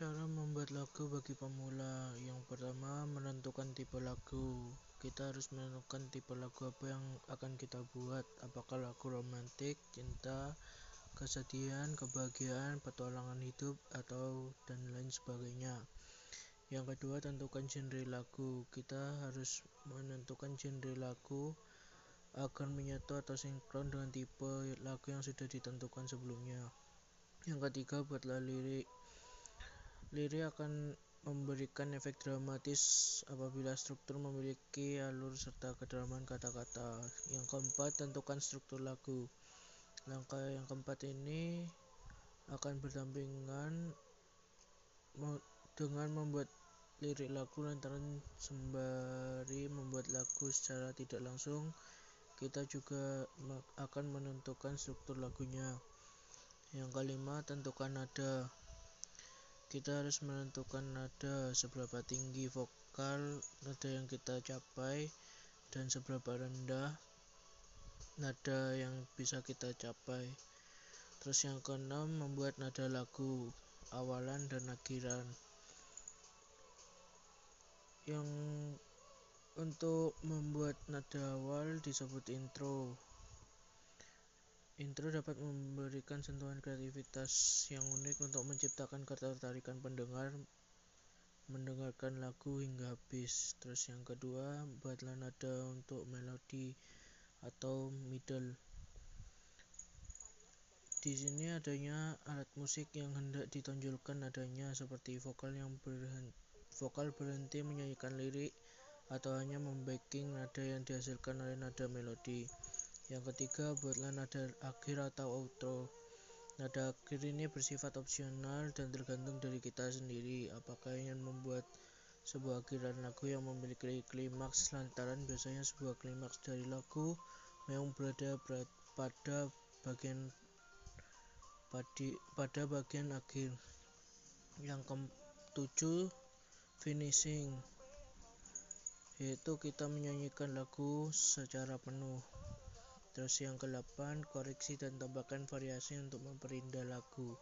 Cara membuat lagu bagi pemula. Yang pertama menentukan tipe lagu. Kita harus menentukan tipe lagu apa yang akan kita buat. Apakah lagu romantik, cinta, kesedihan, kebahagiaan, petualangan hidup, atau dan lain sebagainya. Yang kedua tentukan genre lagu. Kita harus menentukan genre lagu agar menyatu atau sinkron dengan tipe lagu yang sudah ditentukan sebelumnya. Yang ketiga buatlah lirik Lirik akan memberikan efek dramatis apabila struktur memiliki alur serta kedalaman kata-kata. Yang keempat, tentukan struktur lagu. Langkah yang keempat ini akan berdampingan dengan membuat lirik lagu lantaran sembari membuat lagu secara tidak langsung kita juga akan menentukan struktur lagunya. Yang kelima, tentukan nada. Kita harus menentukan nada seberapa tinggi vokal nada yang kita capai dan seberapa rendah nada yang bisa kita capai. Terus yang keenam membuat nada lagu awalan dan akhiran. Yang untuk membuat nada awal disebut intro. Intro dapat memberikan sentuhan kreativitas yang unik untuk menciptakan ketertarikan pendengar mendengarkan lagu hingga habis. Terus yang kedua, buatlah nada untuk melodi atau middle. Di sini adanya alat musik yang hendak ditonjolkan nadanya seperti vokal yang berhenti, vokal berhenti menyanyikan lirik atau hanya membacking nada yang dihasilkan oleh nada melodi. Yang ketiga, buatlah nada akhir atau outro. Nada akhir ini bersifat opsional dan tergantung dari kita sendiri apakah ingin membuat sebuah akhiran lagu yang memiliki klimaks lantaran biasanya sebuah klimaks dari lagu memang berada pada bagian pada bagian akhir. Yang ketujuh, finishing yaitu kita menyanyikan lagu secara penuh. Terus yang ke-8, koreksi dan tambahkan variasi untuk memperindah lagu.